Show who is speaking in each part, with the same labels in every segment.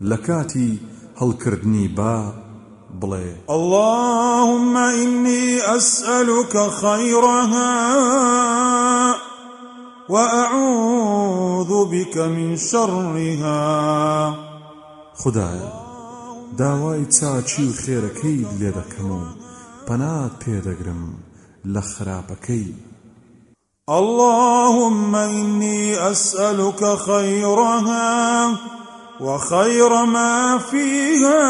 Speaker 1: لكاتي هل كردني با بلي
Speaker 2: اللهم إني أسألك خيرها وأعوذ بك من شرها.
Speaker 1: خدايا داوای چاچی و خێرەکەی لێ دەکەم و پەنات پێدەگرم لە خراپەکەی.
Speaker 2: اللهم إني أسألك خيرها وخير ما فيها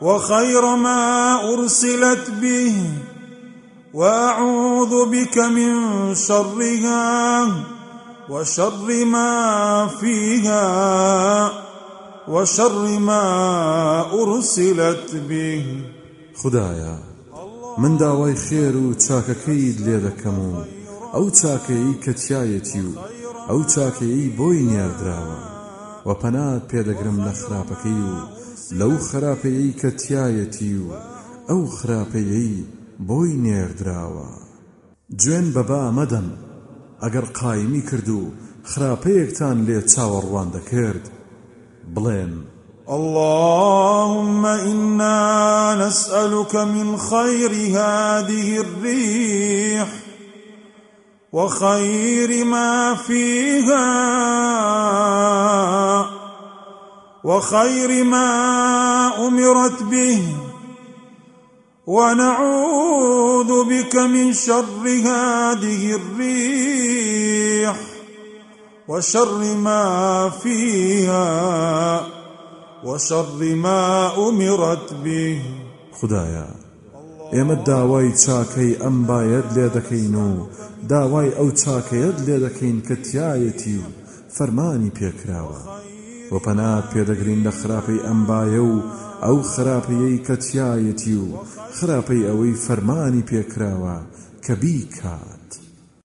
Speaker 2: وخير ما أرسلت به وأعوذ بك من شرها وشر ما فيها وشر ما أرسلت به.
Speaker 1: خدايا من داوای خێر و چاکەکەیت لێ دەکەم و ئەو چاکەیی کە تایەتی و ئەو و پەنات پێدەگرم لە خراپەکەی و لەو خراپەیەی کە تایەتی و ئەو خراپەیەی بۆی نێردراوە. گوێن بەبا مەدەم ئەگەر قایمی کرد و خراپەیەکتان لێ چاوەڕوان دەکرد بڵێن.
Speaker 2: اللهم إنا نسألك من خير هذه الريح وخير ما فيها. وخير ما أمرت به ونعوذ بك من شر هذه الريح وشر ما فيها وشر ما أمرت به.
Speaker 1: خدايا ئێمە داوای چاکەی ئەم باەت لێ دەکەین و داوای ئەو چاکەیەت لێ دەکەین کە تایەتی و و پەنات پێدەگرین لە خراپەی ئەمبایە و ئەو خراپەیەی کە تایەتی و خراپەی ئەوەی فەرمانی پێکراوە کە بی کات.